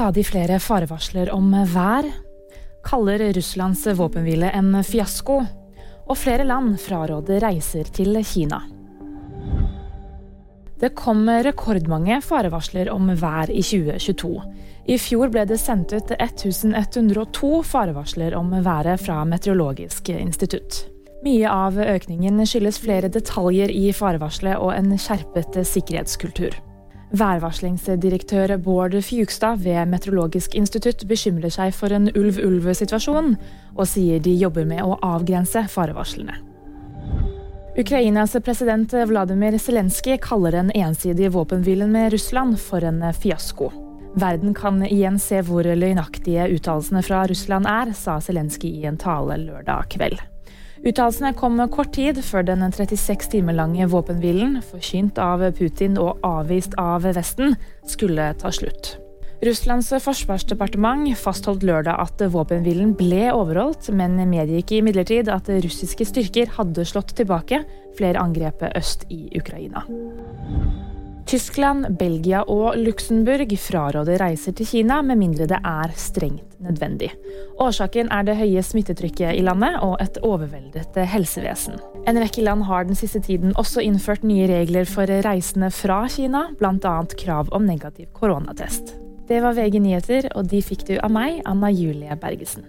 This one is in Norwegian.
stadig flere farevarsler om vær, kaller Russlands våpenhvile en fiasko, og flere land fraråder reiser til Kina. Det kom rekordmange farevarsler om vær i 2022. I fjor ble det sendt ut 1102 farevarsler om været fra Meteorologisk institutt. Mye av økningen skyldes flere detaljer i farevarselet og en skjerpet sikkerhetskultur. Værvarslingsdirektør Bård Fjugstad ved Meteorologisk institutt bekymrer seg for en ulv-ulv-situasjon, og sier de jobber med å avgrense farevarslene. Ukrainas president Vladimir Zelenskyj kaller den ensidige våpenhvilen med Russland for en fiasko. Verden kan igjen se hvor løgnaktige uttalelsene fra Russland er, sa Zelenskyj i en tale lørdag kveld. Uttalelsene kom kort tid før den 36 timer lange våpenhvilen, forkynt av Putin og avvist av Vesten, skulle ta slutt. Russlands forsvarsdepartement fastholdt lørdag at våpenhvilen ble overholdt, men medgikk imidlertid at russiske styrker hadde slått tilbake flere angrep øst i Ukraina. Tyskland, Belgia og Luxembourg fraråder reiser til Kina med mindre det er strengt nødvendig. Årsaken er det høye smittetrykket i landet og et overveldet helsevesen. En rekke land har den siste tiden også innført nye regler for reisende fra Kina, bl.a. krav om negativ koronatest. Det var VG nyheter, og de fikk du av meg, Anna Julie Bergesen.